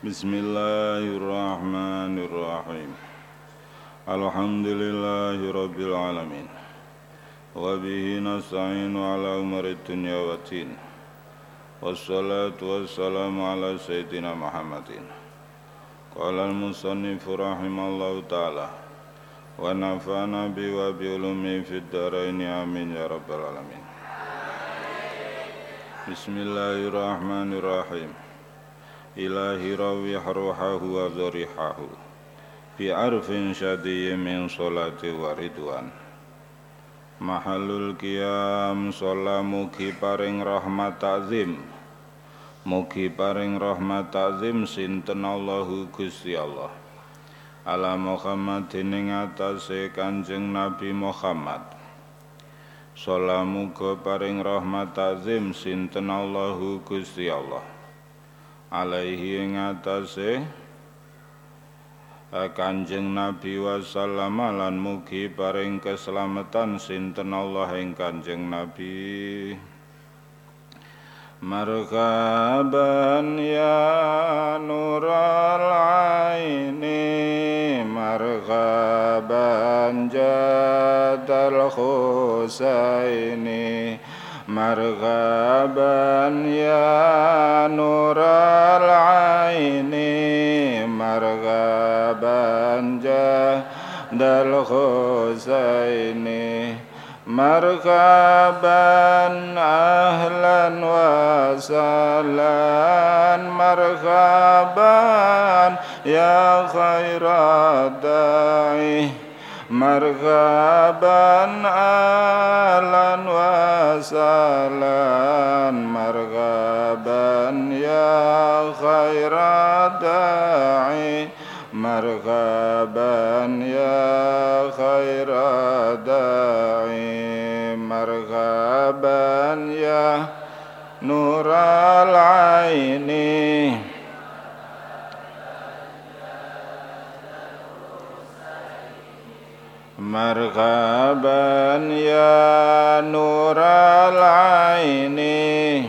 بسم الله الرحمن الرحيم الحمد لله رب العالمين وبه نستعين على أمر الدنيا والدين والصلاة والسلام على سيدنا محمد قال المصنف رحمه الله تعالى ونفعنا به وبعلومه في الدارين آمين يا رب العالمين بسم الله الرحمن الرحيم إلهي روح روحه وضريحه بعرف شدي من صلاة وردوان Mahalul qiyam sholat mugi paring rahmat ta'zim Mugi paring rahmat ta'zim sinten Allahu Gusti Allah ala Muhammad ing atase Kanjeng Nabi Muhammad Salamuga paring rahmat azim sinten Allahu Gusti Allah Alaihi ing atase Kanjeng Nabi wasallam lan mugi paring keselamatan sinten Allah ing Kanjeng Nabi. Marhaban ya nural aini Marhaban jadal husaini Marhaban ya nural aini Marhaban jadal husaini Marhaban ahlan wa sahlan Marhaban ya khairat da'i Marhaban ahlan wa sahlan Marhaban ya khairat da'i Marhaban ya khairat da'i Marhaban ya nural Marhaban ya nural aini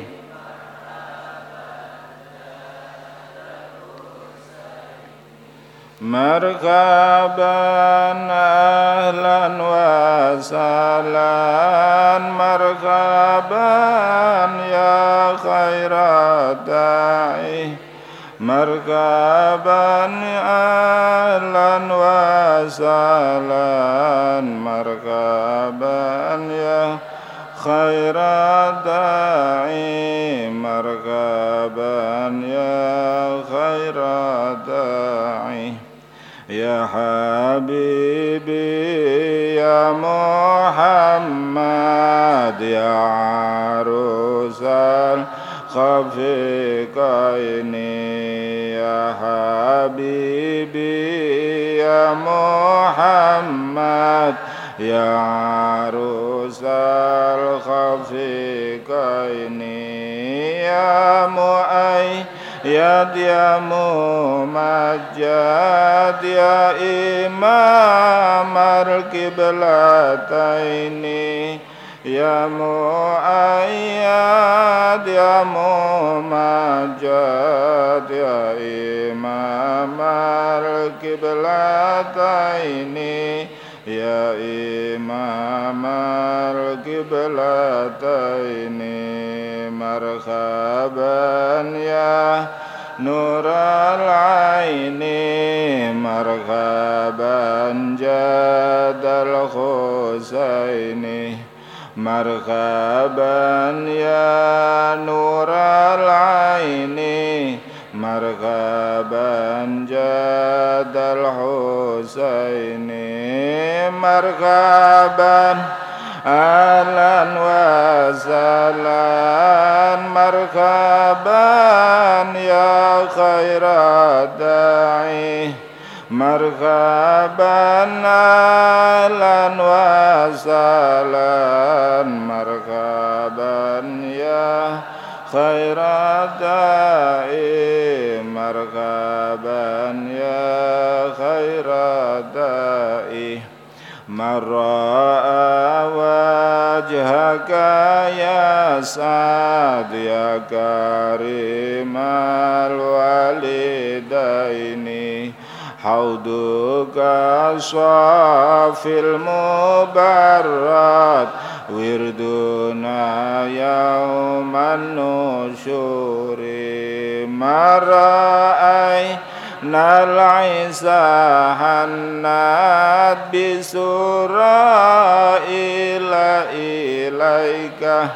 Marhaban ahlan wa sahlan. Marhaban ya khairat da'i Marhaban ahlan wa sahlan Marhaban ya Ya Habibi Ya Muhammad Ya Arusal Khafiqaini Ya Habibi Ya Muhammad Ya Arusal Khafiqaini Ya Mu'ay Ya dia mumajjad ya imam al-kiblataini Ya muayyad ya mumajjad ya imam Ya imam al-kiblataini Marhaban ya nur al-aini Marhaban jadal husaini Marhaban ya nur al-aini Marhaban jadal مرغبا أهلا وسهلا مرغبا يا خير داعي مرغبا أهلا وسهلا مرغبا يا خير رأى وجهك يا سعد يا كريم الوالدين حوضك صافي المبرد وردنا يوم النشور ما رأينا حنات بسورة إلى إليك.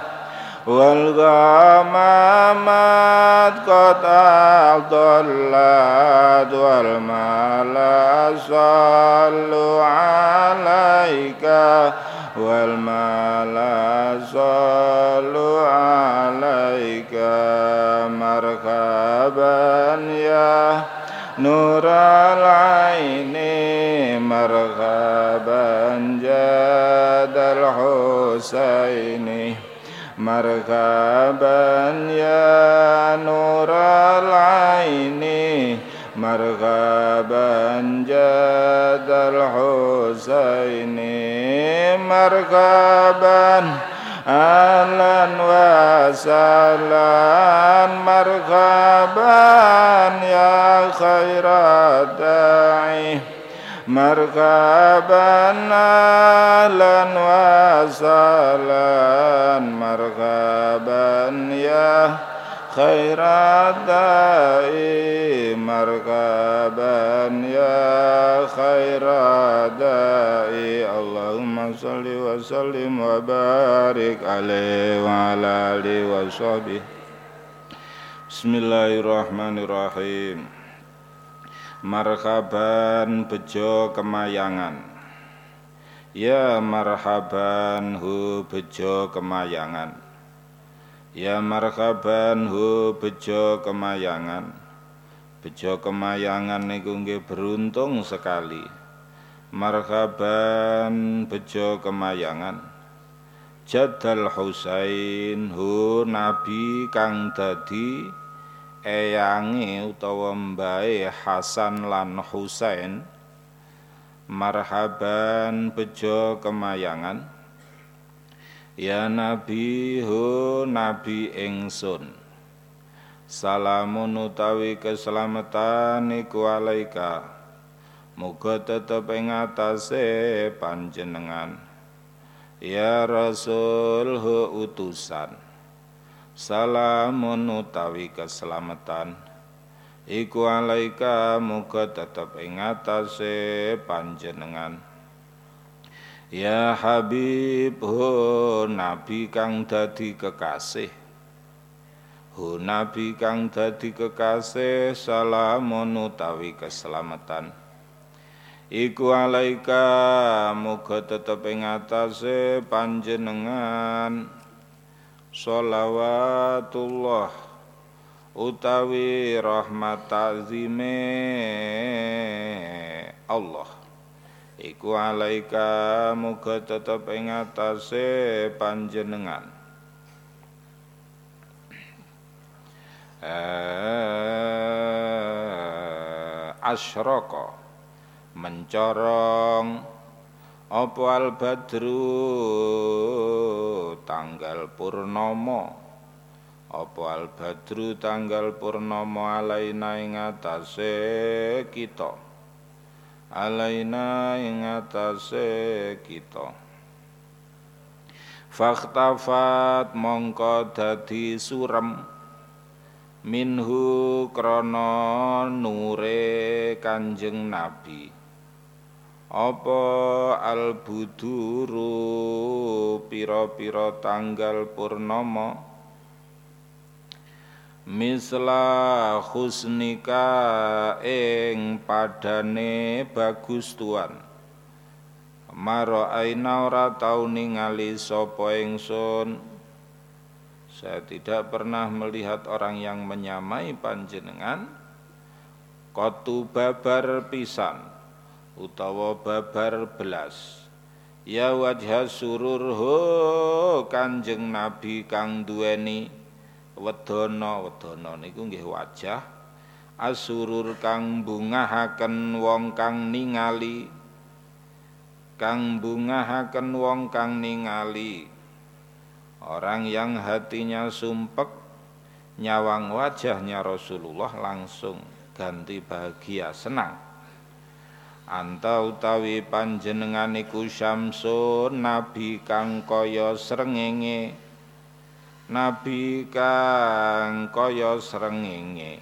والغمامات قد أضلت والملأ صلوا عليك. والملأ صلوا عليك مرحبا يا نور العين مرحبا جاد الحسين مرحبا يا نور العين مرحبا جاد الحسين مرحبا أهلا وسهلا مرحبا مرحبا أهلا وسهلا مرحبا يا خير داعي مرحبا يا خير داعي. اللهم صل وسلم وبارك عليه وعلى آله وصحبه. بسم الله الرحمن الرحيم. Marhaban bejo kemayangan. Ya marhaban hu bejo kemayangan. Ya marhaban hu bejo kemayangan. Bejo kemayangan niku nggih beruntung sekali. Marhaban bejo kemayangan. Jadal Husain hu nabi kang dadi eyange utawa mbae Hasan lan Husain Marhaban bejo kemayangan. Ya Nabi hu Nabi ingsun Salamun utawi keselamatan iku alaika. Muga tetep ing atase panjenengan. Ya Rasul hu utusan Salamun utawi keselamatan. Iku alaika muga tetep ing atase panjenengan. Ya Habib ho nabi kang dadi kekasih. Ho nabi kang dadi kekasih salamun utawi keselamatan. Iku alaika muga tetep ing atase panjenengan Sholawatullah utawi rahmat azime Allah. Iku alaika muga tetep ing atase panjenengan. Eh, asyraka mencorong apa al badru tanggal purnomo apa al badru tanggal purnomo alaina ing atase kita? Alaina ing atase kita. Fakhtafat mongko dadi surem. Minhu krana nure Kanjeng Nabi apa albuduru pira-pira tanggal purnama? Misla husnika ing padane bagus tuan. Maro aina ora tau ningali sapa ingsun. Saya tidak pernah melihat orang yang menyamai panjenengan. Kotu babar pisan utawa babar belas. Ya wajah surur ho kanjeng nabi kang duweni wedana wedana niku nggih wajah. Asurur kang bungahaken wong kang ningali kang bungahaken wong kang ningali. Orang yang hatinya sumpek nyawang wajahnya Rasulullah langsung ganti bahagia senang anta utawi panjenengan iku syamsun nabi kang kaya srengenge. Nabi kang kaya srengenge.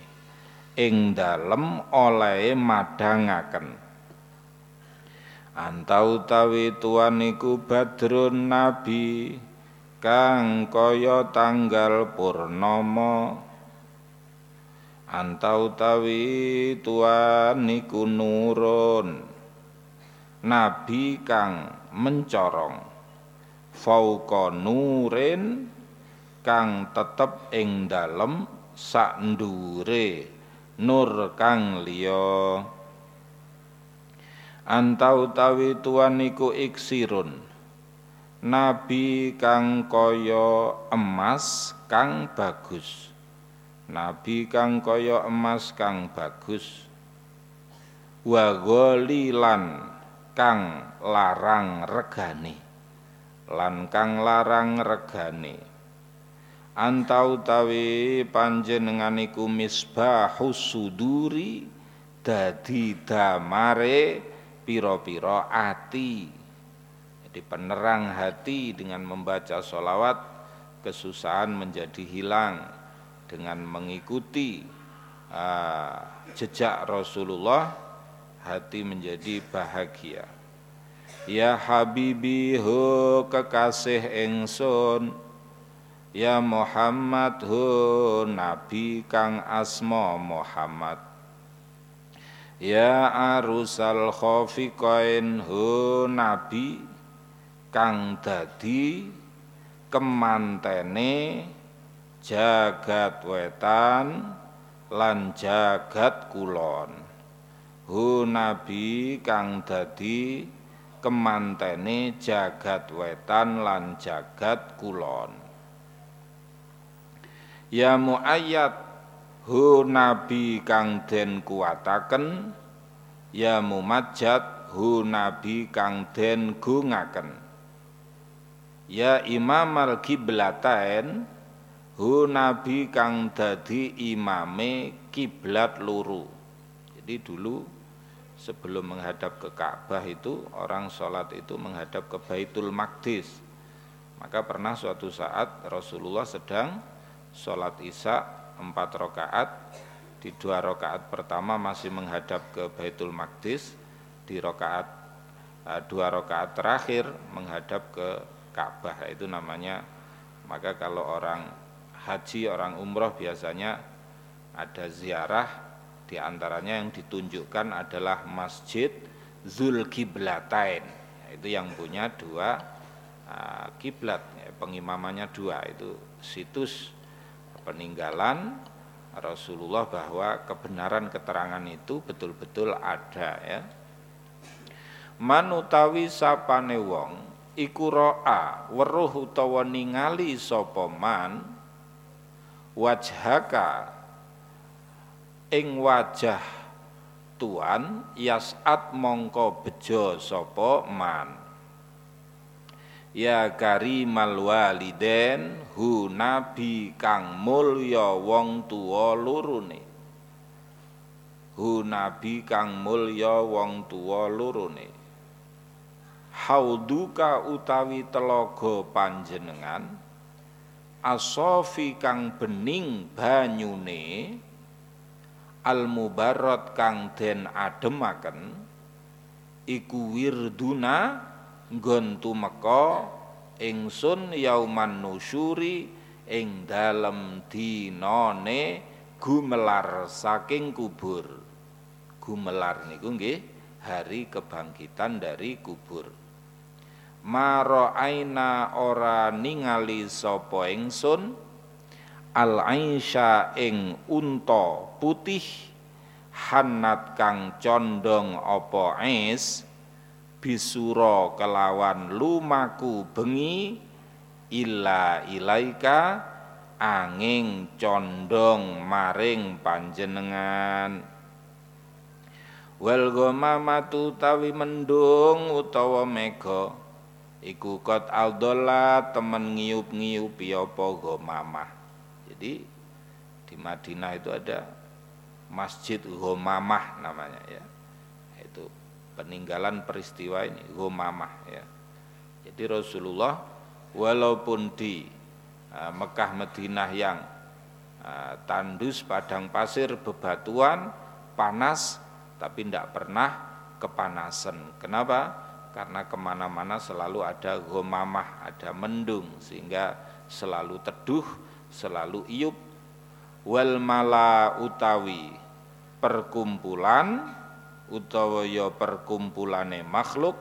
Ing dalem oleh madangaken. Anta utawi tuan iku badrun nabi kang kaya tanggal purnama anta utawi tuan iku nurun. Nabi kang mencorong. Fauqa nurin kang tetep ing dalem sak nur kang liya. Anta utawi tuan iku iksirun. Nabi kang kaya emas kang bagus nabi kang kaya emas kang bagus. Wa lan kang larang regane. Lan kang larang regane. Anta utawi panjenengan iku misbahus suduri dadi damare piro-piro ati. Jadi penerang hati dengan membaca solawat kesusahan menjadi hilang dengan mengikuti uh, jejak Rasulullah hati menjadi bahagia. Ya Habibi hu kekasih engsun. Ya Muhammad hu Nabi kang asmo Muhammad. Ya arusal khofiqain hu nabi kang dadi kemantene jagat wetan lan jagat kulon. Hu nabi kang dadi kemantene jagat wetan lan jagat kulon. Ya muayyad hu nabi kang den kuwataken ya mumajjad hu nabi kang den gungaken. Ya imam al kiblatain hu nabi kang dadi imame kiblat luru. Jadi dulu sebelum menghadap ke Ka'bah itu orang sholat itu menghadap ke Baitul Maqdis. Maka pernah suatu saat Rasulullah sedang sholat isya empat rakaat. Di dua rakaat pertama masih menghadap ke Baitul Maqdis. Di rakaat uh, dua rakaat terakhir menghadap ke Ka'bah itu namanya. Maka kalau orang haji orang umroh biasanya ada ziarah. Di antaranya yang ditunjukkan adalah Masjid Zulkiblatain. Itu yang punya dua uh, kiblat ya, pengimamannya dua. Itu situs peninggalan Rasulullah bahwa kebenaran keterangan itu betul-betul ada ya. Manutawi sapane wong iku ro'a weruh utawa ningali sapa man wajhaka. Ing wajah tuan yasat mongko bejo sapa man. Ya karimal waliden hu nabi kang mulya wong tuwa lurune. Hu nabi kang mulya wong tuwa lurune. Hauduka utawi telaga panjenengan Asofi kang bening banyune Al mubarat kang den ademaken Iku wirduna nggon tumeka ingsun yauman nusyuri ing dalem dinane gumelar saking kubur. Gumelar niku nggih hari kebangkitan dari kubur maro aina ora ningali sapa ingsun? Al aisha ing unta putih hanat kang condong opo is bisuro kelawan lumaku bengi illa ilaika angin condong maring panjenengan. Wal ghamamatu tawi mendung utawa mega iku kot aldola temen ngiyup-ngiyupi apa ghamamah jadi di Madinah itu ada Masjid Ghamamah namanya ya. Itu peninggalan peristiwa ini Ghamamah ya. Jadi Rasulullah walaupun di uh, Mekah Madinah yang uh, tandus padang pasir bebatuan panas tapi tidak pernah kepanasan. Kenapa karena ke mana-mana selalu ada gomamah ada mendung sehingga selalu teduh selalu iup wal mala utawi perkumpulan utawa ya perkumpulane makhluk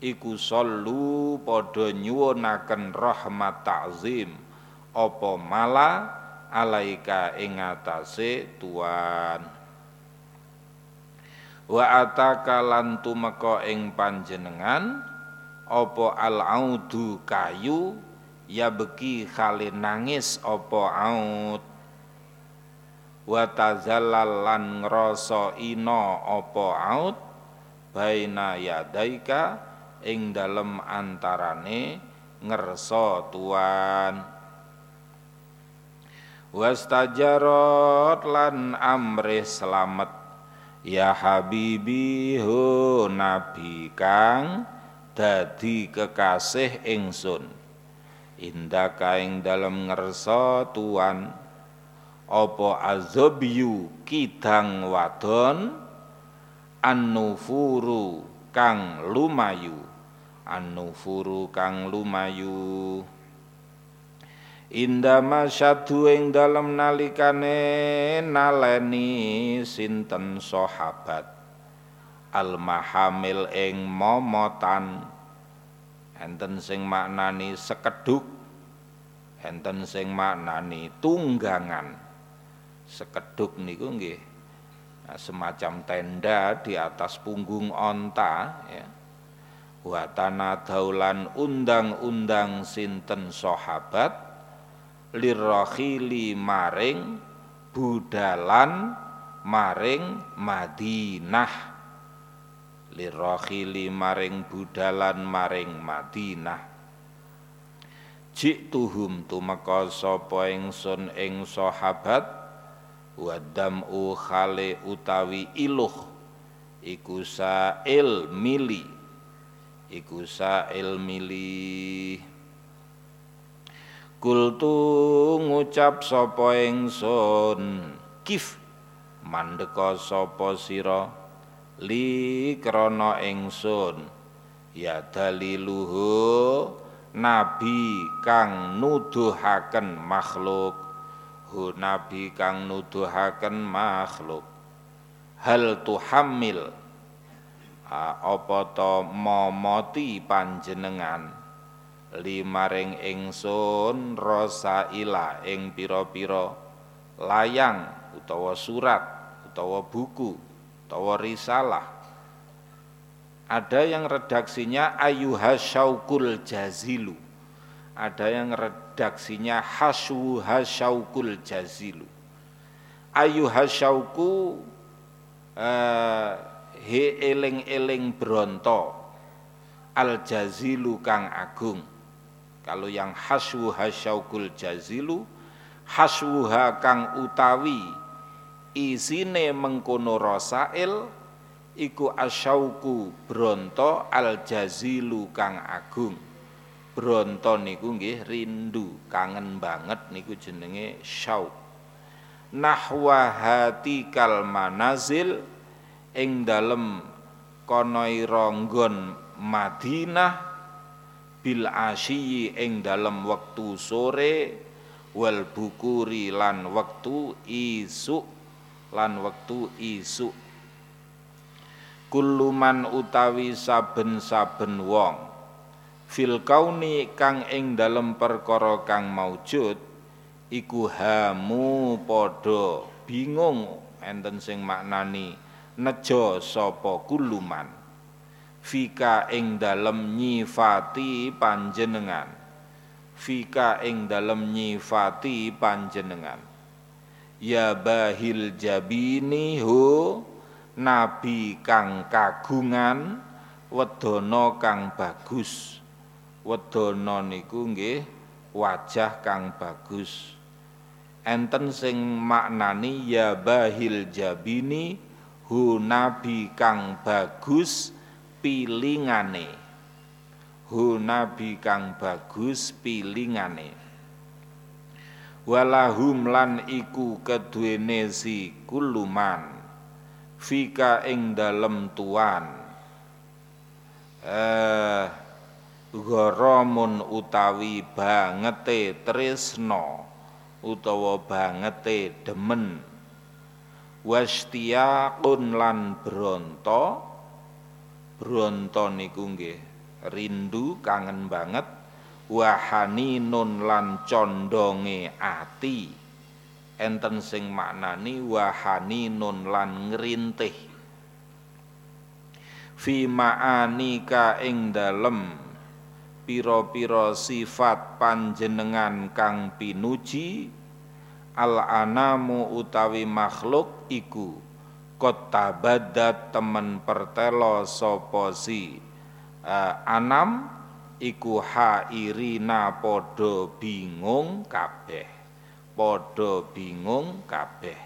iku sallu padha nyuwunaken rahmat ta'zim. Apa mala alaika ing atase tuan wa ataka lan tumeka ing panjenengan apa al audu kayu ya beki khali nangis apa aud. Wa tazallal lan ngrasa ina apa aud baina yadaika ing dalem antarane ngerso tuan. Wastajarot lan amrih selamat ya habibi ho nabi kang dadi kekasih ingsun. Indaka ing dalem ngerso tuan. Apa azabyu kidang wadon? Annufuru kang lumayu. An-nufuru kang lumayu Indama syadu ing dalem nalikane naleni sinten sahabat? Al mahamil ing momotan. Enten sing maknani sekeduk enten sing maknani tunggangan. Sekeduk niku nggih nah, semacam tenda di atas punggung onta ya. Watana daulan undang-undang sinten sahabat lirrohili maring budalan maring Madinah. Lirrohili maring budalan maring Madinah. Jik tuhum tumeka sapa ingsun ing sahabat wadam u khale utawi iluh. Iku sail mili. Iku sa'il milih kultu ngucap sapa ingsun? Kif. Mandeka sapa sira? Li krana ingsun. Ya daliluhu nabi kang nuduhaken makhluk. Hu nabi kang nuduhaken makhluk. Hal tuhammil apa to momoti panjenengan limaring ingsun ila ing pira-pira. Layang utawa surat utawa buku utawa risalah. Ada yang redaksinya ayuha syaukul jazilu. Ada yang redaksinya hasu hasyaukul jazilu. Ayuha syauku eh, he eling-eling bronto. Al jazilu kang agung kalau yang haswu hasyaukul jazilu haswuha kang utawi isine mengkono rosail iku asyauku bronto al jazilu kang agung. Bronto niku nggih rindu kangen banget niku jenenge syauk. Nahwa hatikal manazil ing dalem kono ronggon Madinah bil asyi ing dalem wektu sore wal bukuri lan wektu isuk lan wektu isuk. Kuluman utawi saben-saben wong fil kauni kang ing dalem perkara kang maujud iku hamu padha bingung enten sing maknani nejo sapa kuluman fika ing dalem nyifati panjenengan. Fika ing dalem nyifati panjenengan. Ya bahil jabini hu nabi kang kagungan wedana kang bagus. Wedana niku nggih wajah kang bagus. Enten sing maknani ya bahil jabini hu nabi kang bagus pilingane. Hu nabi kang bagus pilingane. Walahum lan iku keduwene si kuluman fika ing dalem tuan. Eh goromun utawi bangete tresno utawa bangete demen. Wastiyaqun lan bronto bronto niku nggih rindu kangen banget wahani nun lan condonge ati. Enten sing maknani wahani nun lan ngrintih fi ma'anika ing dalem piro-piro sifat panjenengan kang pinuji al anamu utawi makhluk iku kota badat temen pertelo sopo si? Uh, anam iku hairina podo bingung kabeh. Podo bingung kabeh.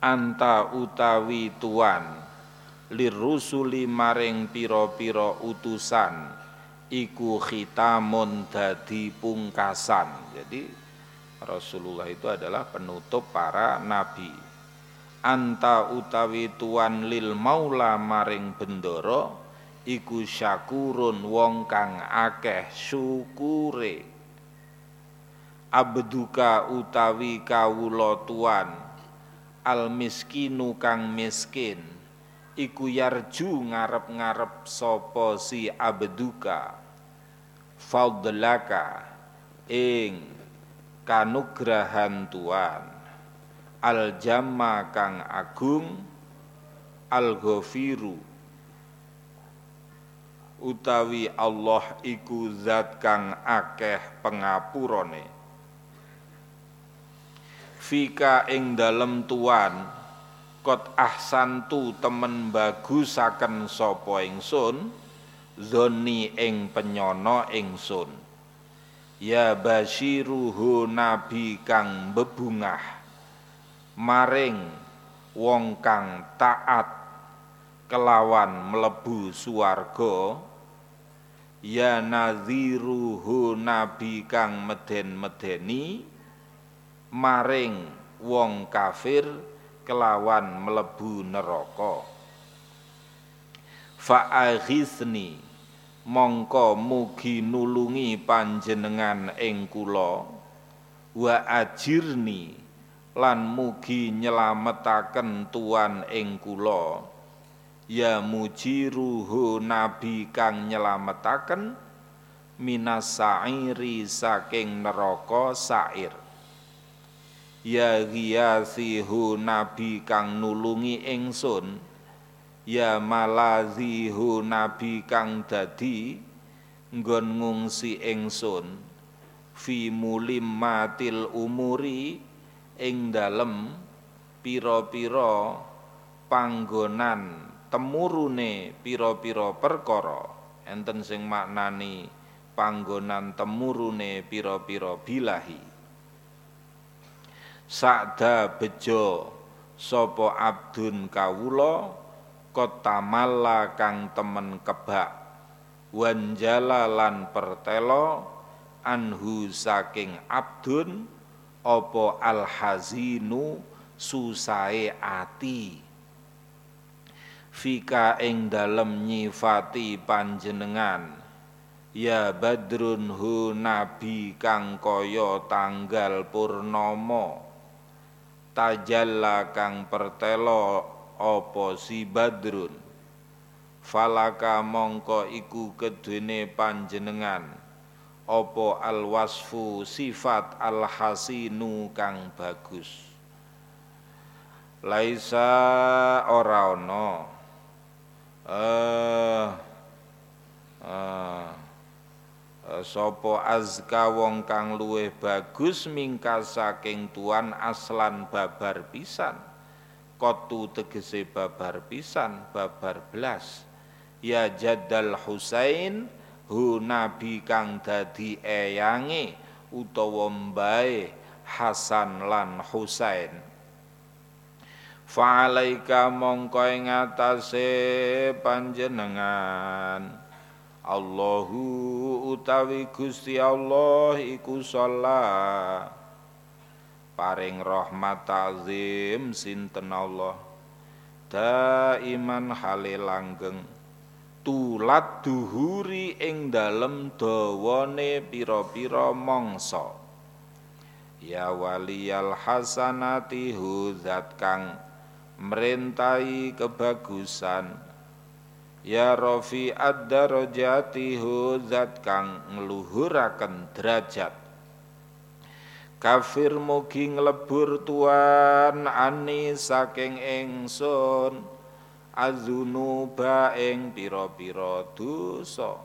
Anta utawi tuan lirusuli maring pira-pira utusan iku khitamun dadi pungkasan. Jadi Rasulullah itu adalah penutup para nabi. Anta utawi tuan lil maula maring bendoro iku syakurun wong kang akeh syukure. Abduka utawi kawula tuan al miskinu kang miskin iku yarju ngarep-ngarep sapa si abduka fadlaka ing kanugrahan Tuhan. Al jamma kang agung al ghafiru utawi Allah iku zat kang akeh pengapurane. Fika ing dalem tuan kot ahsantu temen bagusaken sapa ingsun zoni ing penyono ingsun ya basyiruhu nabi kang bebungah maring wong kang taat kelawan mlebu suwarga ya nadhiruhu nabi kang meden-medeni. Maring wong kafir kelawan melebu neraka. Fa'aghisni mongko mugi nulungi panjenengan ing kula. Wa ajirni lan mugi nyelametaken tuan ing kula. Ya mujiruhu nabi kang nyelametaken minas sa'iri saking neraka sa'ir. Ya ghiyasihu nabi kang nulungi ingsun ya malazihu nabi kang dadi nggon ngungsi ingsun fi mulimmatil umuri ing dalem pira-pira panggonan temurune pira-pira perkara. Enten sing maknani panggonan temurune pira-pira bilahi. Sakda bejo sapa abdun kawula kotamalla kang temen kebak wanjala lan pertelo anhu saking abdun apa alhazinu susae ati. Fika ing dalem nyifati panjenengan ya badrun hu nabi kang kaya tanggal purnama tajalla kang pertelo apa si badrun? Falaka mongko iku kedene panjenengan. Opo al wasfu sifat al hasinu kang bagus? Laisa ora ana. Eh uh, sapa azka wong kang luwih bagus mingka saking tuan aslan babar pisan kotu tegese babar pisan babar belas ya jadal Husain hu nabi kang dadi eyange utawa mbae Hasan lan Husain. Fa'alaika mongko ing panjenengan. Allahu utawi Gusti Allah iku sholat paring rahmat ta'zim sinten Allah. Daiman hale langgeng. Tulat duhuri ing dalem dawane pira-pira mangsa. Ya waliyal hasanati hudzat kang merintai kebagusan. Ya Rafi ad-darajati zat kang ngluhuraken derajat Kafir mugi nglebur tuan ani saking ingsun azunuba ing pira-pira dosa.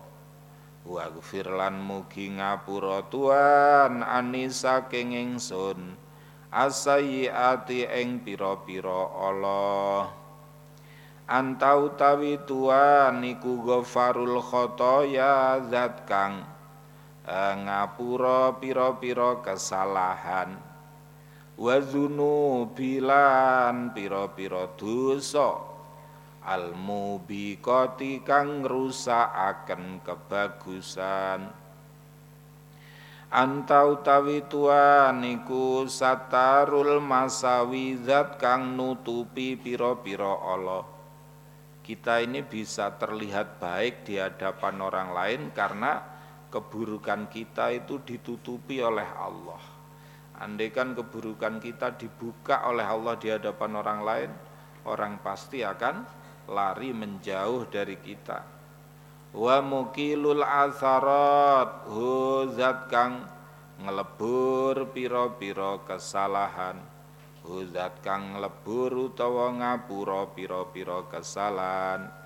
Waghfir lan mugi ngapura tuan ani saking ingsun asayiati ing pira-pira Allah. Anta utawi tuan iku ghafarul khotoya zat kang ngapura pira-pira kesalahan. Wa bilan pira-pira dosa. Al mubiqati kang ngrusakaken kebagusan. Anta utawi tuan iku satarul masawi zat kang nutupi pira-pira Allah. Kita ini bisa terlihat baik di hadapan orang lain karena keburukan kita itu ditutupi oleh Allah. Andai kan keburukan kita dibuka oleh Allah di hadapan orang lain, orang pasti akan lari menjauh dari kita. Wa mukilul asarat huzat kang ngelebur piro-piro kesalahan Huzat kang lebur utawa ngapura pira-pira kesalahan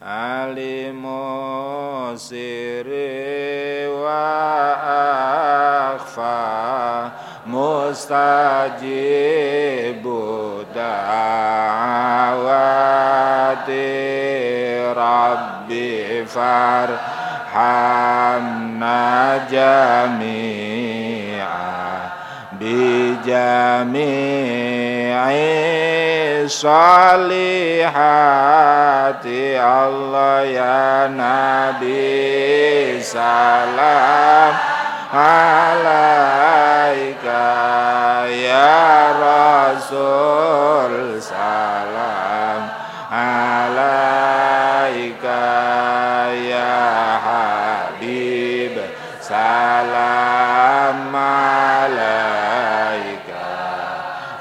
alimu siri wa akhfa mustajibu da'awati rabbi farhamna jami'a bijami'in salihati Allah ya Nabi. Salam alaika ya Rasul. Salam alaika ya Habib. Salam alaika.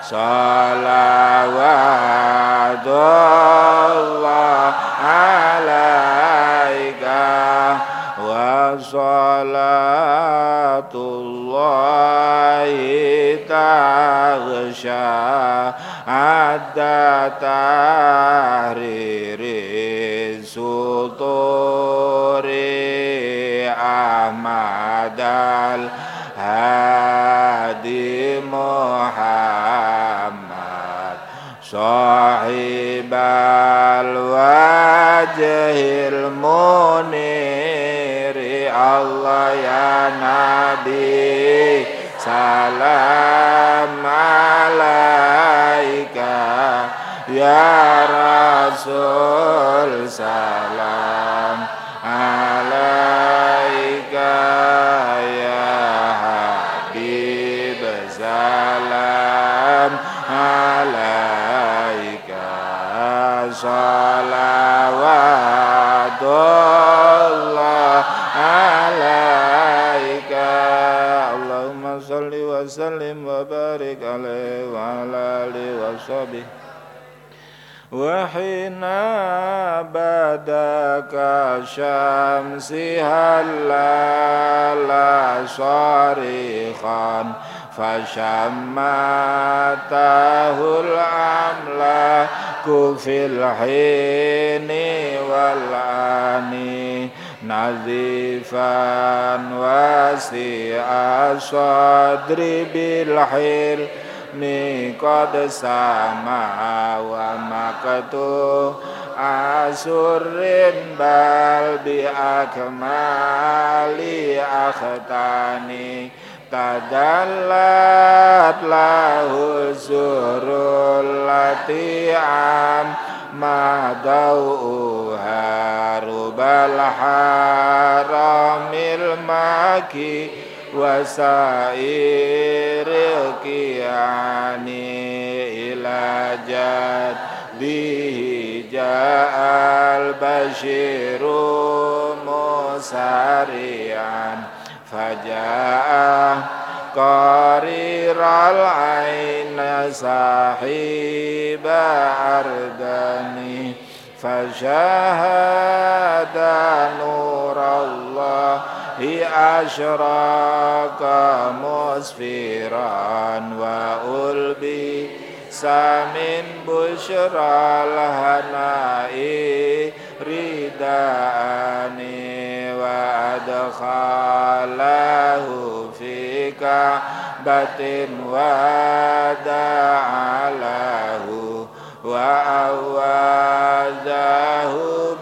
Salam صلاة الله تغشى عد تحرير سطور أحمد الهادي محمد صاحب الوجه المنير. Allah ya Nabi Salam alaika Ya Rasul Salam alaika وبارك عليه وعلى آله وصحبه وحين بدا كشمس هلال صارخا فشمته الأملاك في الحين والآني نظيفا واسع الصدر بالحلم قد سما ومكتو أسر بل بأكمال أختاني تدلت له الزهر التي عام ما ضوءها رب الحرم المكي وسائر الكيان إلى جده جاء البشير مسارعا فجاء قرير العين صاحب أردني فشاهد نور الله أشراق مسفرا وألبي سامن بشرى الهناء رداني وأدخله في كعبة ودعا له وأوازه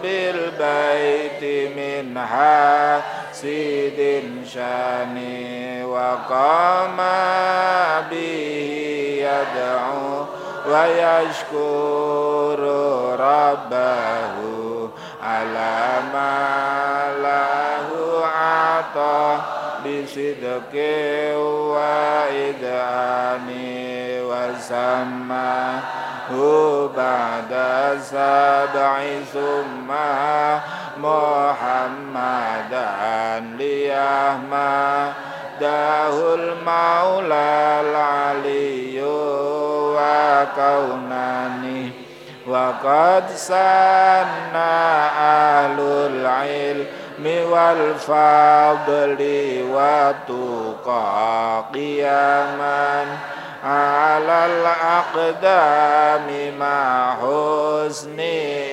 بالبيت من حاسد شاني وقام به يدعو ويشكر ربه alamalahu ato disidoke wa idani wasama hubada sabai summa muhammadan liyahma dahul maula aliyu wa kaunani وقد سنى أهل العلم والفضل والتقى قياما على الأقدام مع حسن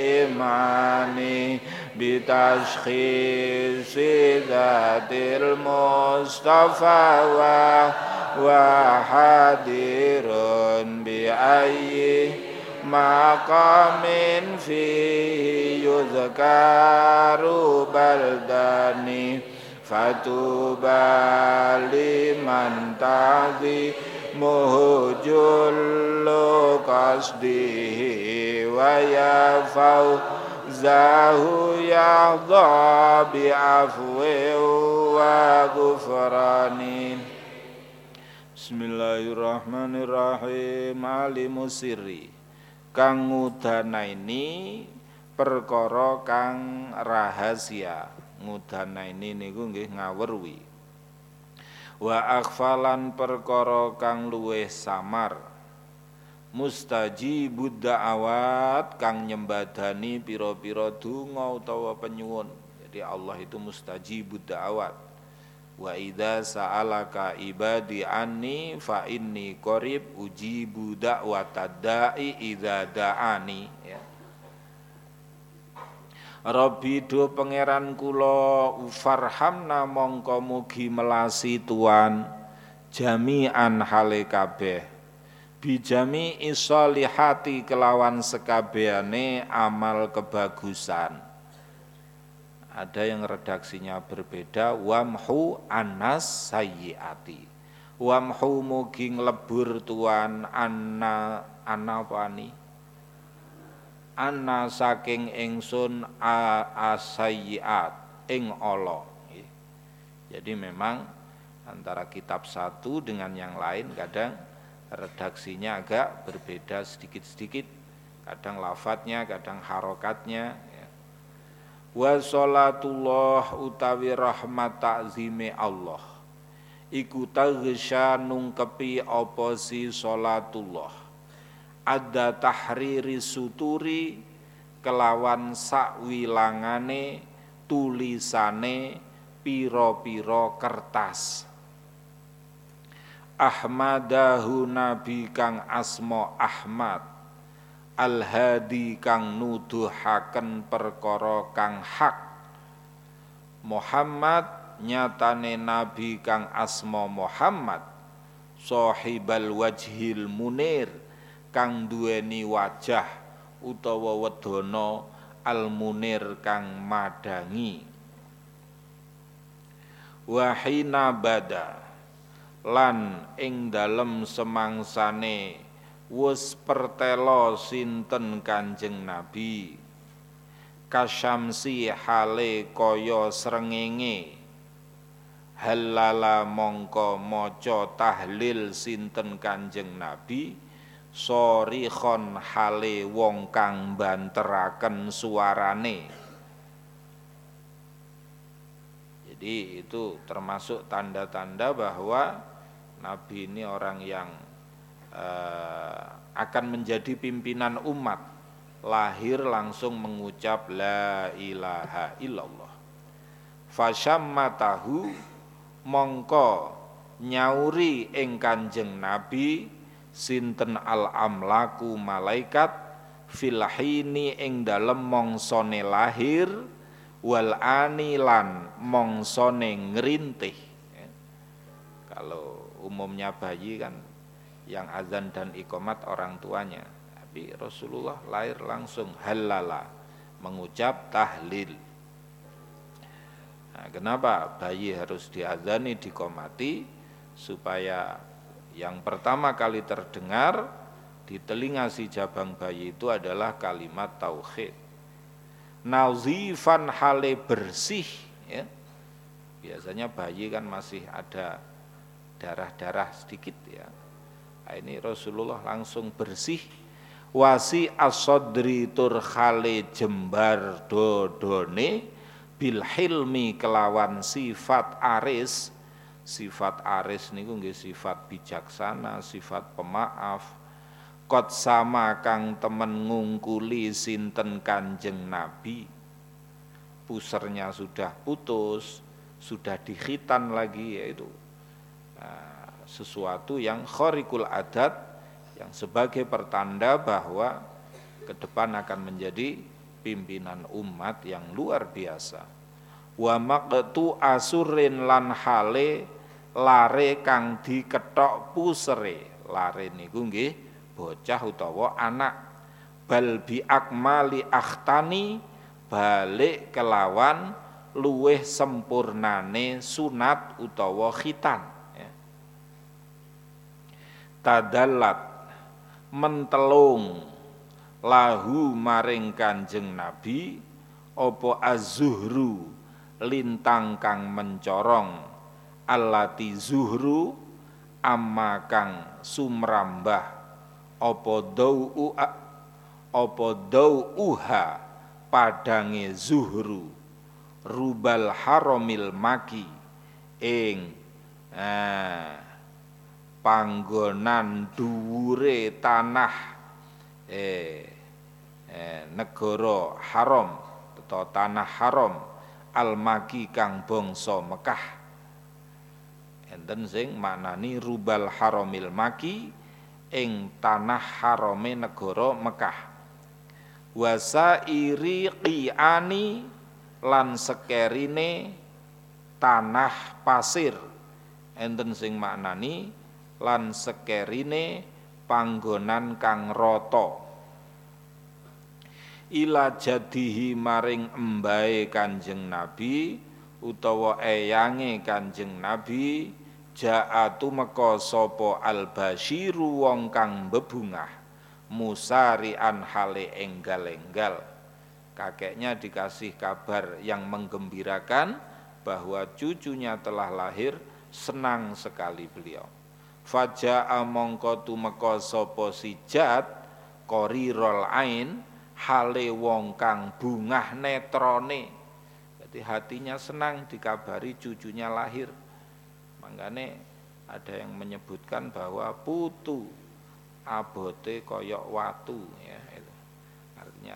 إيماني بتشخيص ذات المصطفى وحدير بأي مقام فيه يذكر بلداني فتوبى لمن تعظيمه جل قصده ويفوز فوزه يرضى بعفو وغفران Bismillahirrahmanirrahim Alimu sirri Kang ngudanaini perkara kang rahasia ngudanaini niku nggih ngawurwi Wa akhfalan perkara kang luweh samar mustajibud da'awat kang nyembadani pira-pira donga utawa penyuwun. Jadi Allah itu mustajibud da'awat. Wa idza sa'alaka ibadi anni fa inni qarib ujibu da'watad da'i idza da'ani ya. Rabbi do pangeran kula farhamna mongko mugi melasi tuan jami'an hale kabeh bijami isolihati kelawan sekabeane amal kebagusan ada yang redaksinya berbeda wamhu anas sayyiati wamhu mugi lebur tuan anna anna apa ani anna saking ingsun asayyiat ing Allah. Jadi memang antara kitab satu dengan yang lain kadang redaksinya agak berbeda sedikit-sedikit. Kadang lafadznya kadang harokatnya ya. Wa sholatullah utawi rahmat takzime Allah. Iku taghsya nungkepi apa si sholatullah ada tahriri suturi kelawan sakwilangane tulisane piro-piro kertas. Ahmadahu nabi kang asmo Ahmad Al-hadi kang nuduhaken perkara kang hak. Muhammad nyatane nabi kang asmo Muhammad. Sahibal wajhil munir kang duweni wajah utawa wedana al munir kang madangi. Wahina bada lan ing dalem semangsane wus pertelo sinten Kanjeng Nabi? Kasyamsi hale kaya srengenge. Halala mongko maca tahlil sinten Kanjeng Nabi? Sorihon hale wong kang banteraken suarane. Jadi itu termasuk tanda-tanda bahwa Nabi ini orang yang akan menjadi pimpinan umat lahir langsung mengucap la ilaha illallah. Fasyammatahu mongko nyauri ing kanjeng nabi sinten al amlaku malaikat filhini ing dalem mongsone lahir wal anilan mongsone ngrintih kalau umumnya bayi kan yang azan dan ikomat orang tuanya. Tapi Rasulullah lahir langsung halala mengucap tahlil. Nah, kenapa bayi harus diazani dikomati? Supaya yang pertama kali terdengar di telinga si jabang bayi itu adalah kalimat tauhid. Nazifan hale bersih ya. Biasanya bayi kan masih ada darah-darah sedikit ya. Nah, ini Rasulullah langsung bersih. Wasi asodri turkhale jembar dodone bil hilmi kelawan sifat aris. Sifat aris niku nggih sifat bijaksana sifat pemaaf. Kot sama kang temen ngungkuli sinten kanjeng nabi? Pusernya sudah putus sudah dikhitan lagi yaitu sesuatu yang khorikul adat yang sebagai pertanda bahwa ke depan akan menjadi pimpinan umat yang luar biasa. Wa maqtu asurin lan hale lare kang diketok pusere. Lare niku nggih bocah utawa anak. Bal bi akmali akhtani balik kelawan luweh sempurnane sunat utawa khitan tadallat mentelung lahu maring Kanjeng Nabi opo az-zuhru lintang kang mencorong allati zuhru amma kang sumrambah opo dau opo dau uha padange zuhru rubal haromil maki ing ah, panggonan dhuwure tanah eh, eh negara haram atau tanah haram al-maki kang bangsa Mekah. Enten sing maknani rubal haramil maki ing tanah harame negara Mekah. Wasairi qiani lan sekerine tanah pasir. Enten sing maknani lan sekerine panggonan kang rata. Ila jadihi maring embae Kanjeng Nabi utawa eyange Kanjeng Nabi jaatu meka sapa al-basyiru wong kang bebungah musarian hale enggal-enggal. Kakeknya dikasih kabar yang menggembirakan bahwa cucunya telah lahir senang sekali beliau Faja'a mongko tumeka sapa sijat qarirul ain hale wong kang bungah netrone. Jadi hatinya senang dikabari cucunya lahir. Makanya ada yang menyebutkan bahwa putu abote koyok watu ya itu. Artinya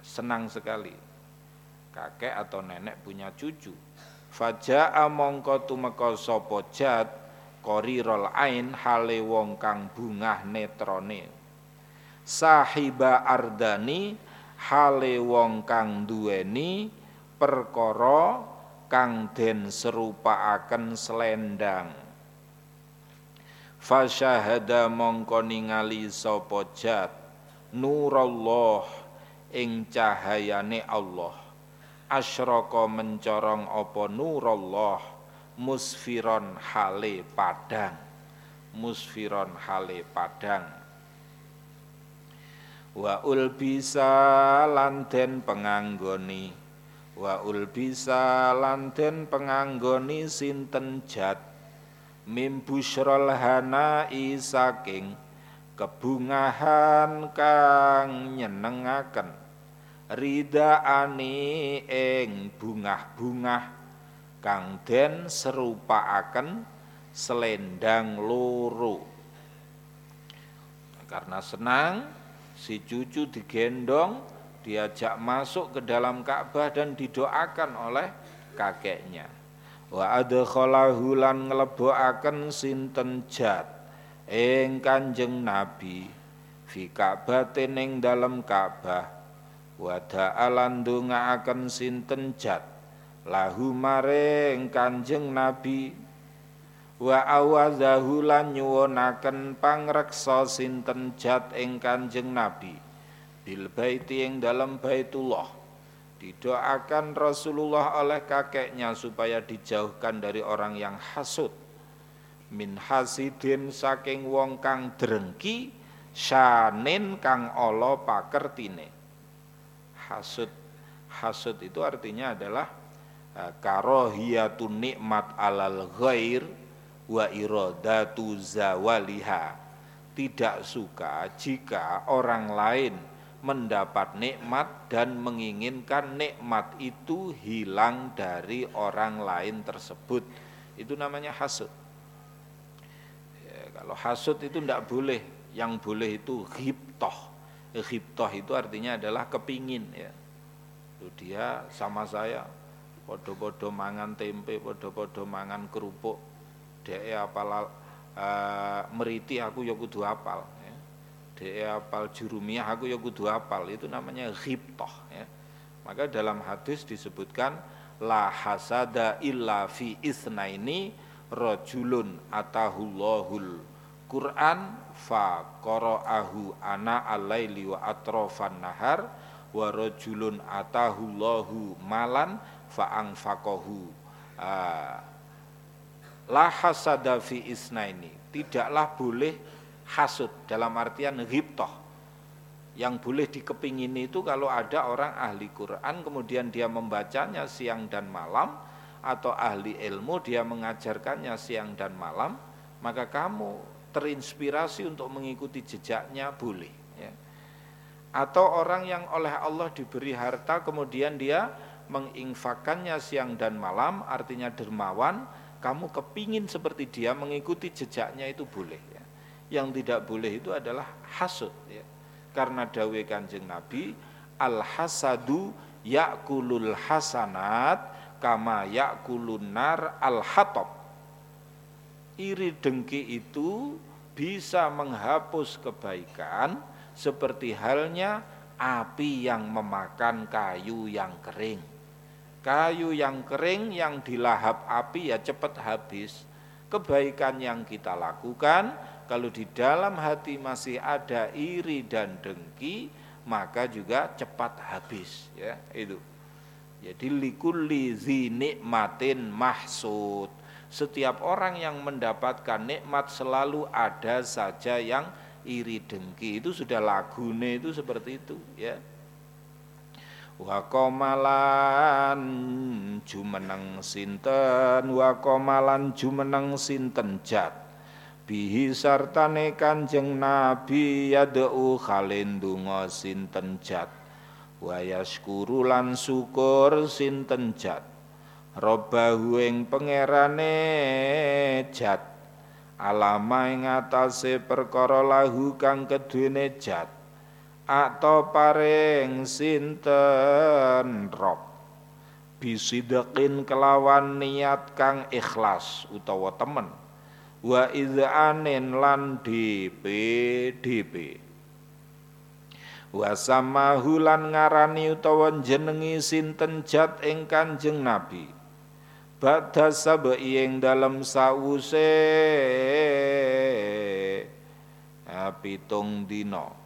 senang sekali kakek atau nenek punya cucu. Faja'a mongko tumeka sapa jat qarirul ain hale wong kang bungah netrone. Sahiba ardani hale wong kang duweni perkara kang den serupaaken selendang. Fasyahada mongko ningali sapa jat nurallah ing cahayane Allah. Asyraka mencorong apa nurallah musfiron hale padang. Musfiron hale padang. Wa ul bisa lanten penganggoni. Wa ul bisa lanten penganggoni sinten jat? Mim busyrol hanai kebungahan kang nyenengaken. Ridaani ing bungah-bungah kang den serupaaken selendang loro. Karena senang si cucu digendong diajak masuk ke dalam Ka'bah dan didoakan oleh kakeknya. Wa adkhalahu lan nglebokaken sinten jat ing Kanjeng Nabi fi Ka'batin ing dalem Ka'bah. Wa da'alan ndongaaken sinten jat lahu maring Kanjeng Nabi wa awazahu lan nyuwunaken pangreksa sinten jat ing Kanjeng Nabi bil baiti ing dalem Baitullah Didoakan Rasulullah oleh kakeknya supaya dijauhkan dari orang yang hasud. Min hasidin saking wong kang drengki syanin kang Allah pakertine. Hasud hasud itu artinya adalah eh, karohiyatun nikmat alal ghair wa iradatu zawaliha. Tidak suka jika orang lain mendapat nikmat dan menginginkan nikmat itu hilang dari orang lain tersebut. Itu namanya hasud. Ya, kalau hasud itu tidak boleh, yang boleh itu ghibtoh. Ghibtoh itu artinya adalah kepingin ya. Dia sama saya podo-podo mangan tempe, podo-podo mangan kerupuk. Dia apal uh, meriti aku ya kudu apal dia apal jurumiyah aku ya kudu apal itu namanya ghibtah ya. Maka dalam hadis disebutkan la hasada illa fi isnaini rajulun atahullahul Quran fa qara'ahu ana al-laili wa atrafan nahar wa rajulun atahullahu malan fa anfaqahu uh, la hasada fi isnaini. Tidaklah boleh hasud dalam artian ghibtoh. Yang boleh dikepingini itu kalau ada orang ahli Quran kemudian dia membacanya siang dan malam atau ahli ilmu dia mengajarkannya siang dan malam maka kamu terinspirasi untuk mengikuti jejaknya boleh ya. atau orang yang oleh Allah diberi harta kemudian dia menginfakannya siang dan malam artinya dermawan kamu kepingin seperti dia mengikuti jejaknya itu boleh yang tidak boleh itu adalah hasud ya. Karena dawe Kanjeng Nabi al hasadu yakulul hasanat kama yakulun nar al hatab. Iri dengki itu bisa menghapus kebaikan seperti halnya api yang memakan kayu yang kering. Kayu yang kering yang dilahap api ya cepat habis. Kebaikan yang kita lakukan kalau di dalam hati masih ada iri dan dengki maka juga cepat habis ya itu. Jadi likulli zi nikmatin mahsud. Setiap orang yang mendapatkan nikmat selalu ada saja yang iri dengki. Itu sudah lagune itu seperti itu ya wa komalan jumeneng sinten? Wa komalan jumeneng sinten jat? Bihi sartane kanjeng nabi yad'u khalendunga sinten jat? Wa yaskuru lan syukur sinten jat? Robbahu ing pangerane jat? Alama ing atase perkara lahu kang keduwene jat atau paring sinten rob? Bisidekin kelawan niat kang ikhlas utawa temen. Wa idzanin lan DP DP wa samahu lan ngarani utawa jenengi sinten jat ing Kanjeng Nabi. Badha sabai ing dalem sause pitung dina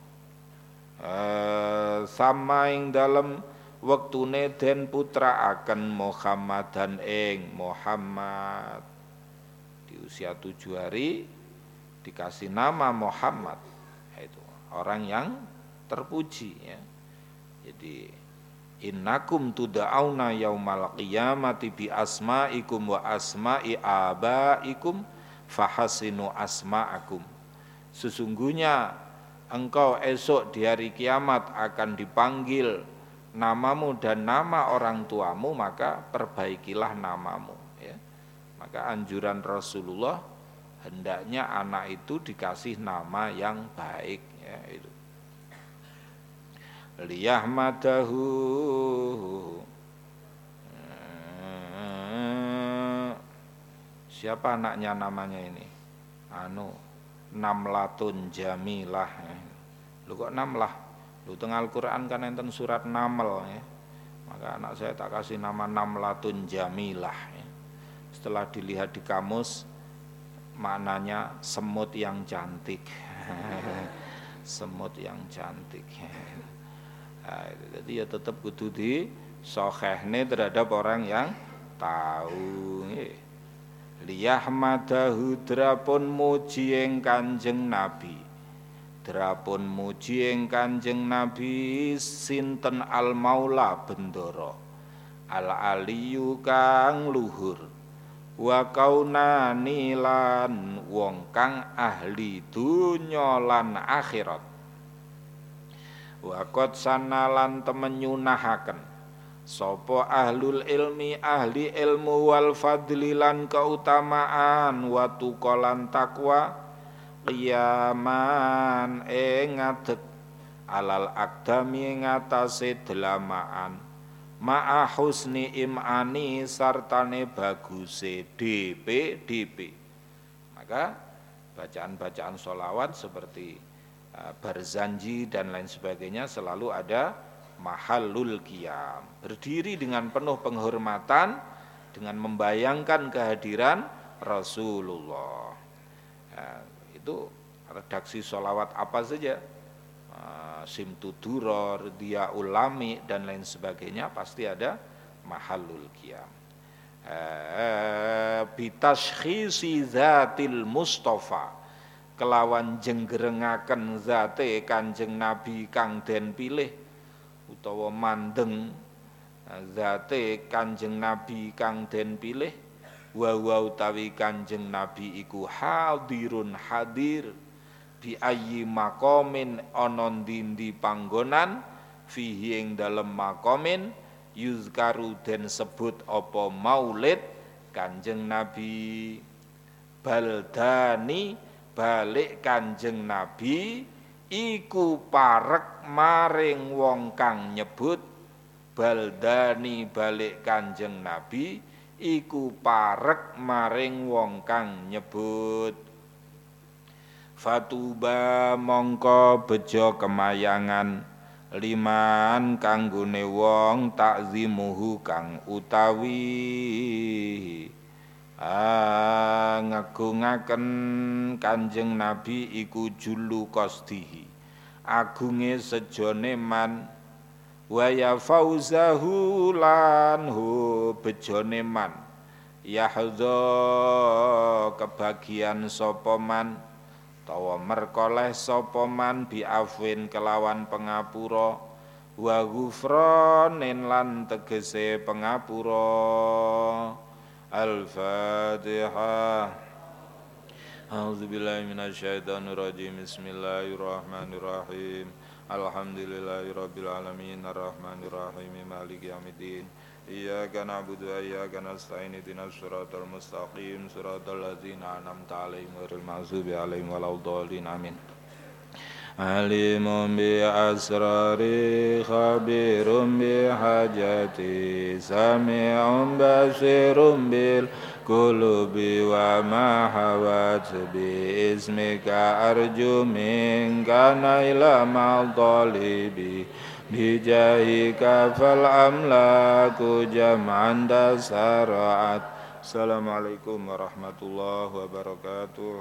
sama ing dalem wektune den putraaken Muhammadan ing Muhammad. Di usia tujuh hari dikasih nama Muhammad. Itu orang yang terpuji ya. Jadi innakum tuda'auna yaumal qiyamati bi asma'ikum wa asma'i abaikum fahasinu asma'akum. Sesungguhnya engkau esok di hari kiamat akan dipanggil namamu dan nama orang tuamu maka perbaikilah namamu ya. Maka anjuran Rasulullah hendaknya anak itu dikasih nama yang baik ya itu. Liyahmadahu Siapa anaknya namanya ini? Anu Namlatun Jamilah. Lu kok Namlah? Lu tengah Al-Quran kan enten surat Naml ya. Maka anak saya tak kasih nama Namlatun Jamilah ya. Setelah dilihat di kamus maknanya semut yang cantik. semut yang cantik. Nah, jadi ya tetap kudu di sohehne terhadap orang yang tahu. Liyahmadahu drapun muji kanjeng Nabi Drapun muji ing Kanjeng Nabi sinten Al Maula Bendoro? Al Aliyu kang luhur. Wa kaunani lan wong kang ahli dunya lan akhirat. Wa qad sanalan temenyunahaken sapa ahlul ilmi ahli ilmu wal fadli keutamaan wa tuqalan takwa qiyaman ing ngadeg. Alal akdami ngatasé delamaan. Ma'a husni imani sartane baguse DP DP maka bacaan-bacaan solawat seperti uh, barzanji dan lain sebagainya selalu ada mahallul qiyam. Berdiri dengan penuh penghormatan dengan membayangkan kehadiran Rasulullah itu redaksi sholawat apa saja. Uh, simtuduror, dia ulami dan lain sebagainya pasti ada mahalul qiyam. Uh, bitashkhisi zatil mustafa. Kelawan jenggerengaken zate kanjeng nabi kang den pilih utawa mandeng uh, zate kanjeng nabi kang den pilih wa wa utawi kanjeng nabi iku hadirun hadir. Bi ayyi maqamin ana dindi panggonan fihi ing dalem maqamin yuzkaru den sebut apa maulid kanjeng nabi. Baldani balik kanjeng nabi iku parek maring wong kang nyebut. Baldani balik kanjeng nabi iku parek maring wong kang nyebut. Fatuba mongko bejo kemayangan liman kanggone wong takzimuhu kang utawi ah, ngagungaken Kanjeng Nabi iku julu kostihi agunge sejone man wa fauzahu lan hu bejone man. Kebagian sapa man tawa merkoleh sapa man biafwin kelawan pengapura. Wa ghufranin lan tegese pengapura. Al-fatihah A'udzu Bismillahirrahmanirrahim Alhamdulillahi Rabbil Alamin Ar-Rahmanir Rahim Maliki Yamidin Iyaka na'budu wa iyyaka nasta'in ihdinas siratal mustaqim siratal ladzina an'amta 'alaihim ghairil maghdubi 'alaihim waladdallin amin Alimun bi عليم بأسراري خبير بحاجتي سميع بصير بالحق بالقلوب وما حوت باسمك أرجو منك نيل مطالبي بجاهك فالأملاك جمعا تسارعت السلام عليكم ورحمة الله وبركاته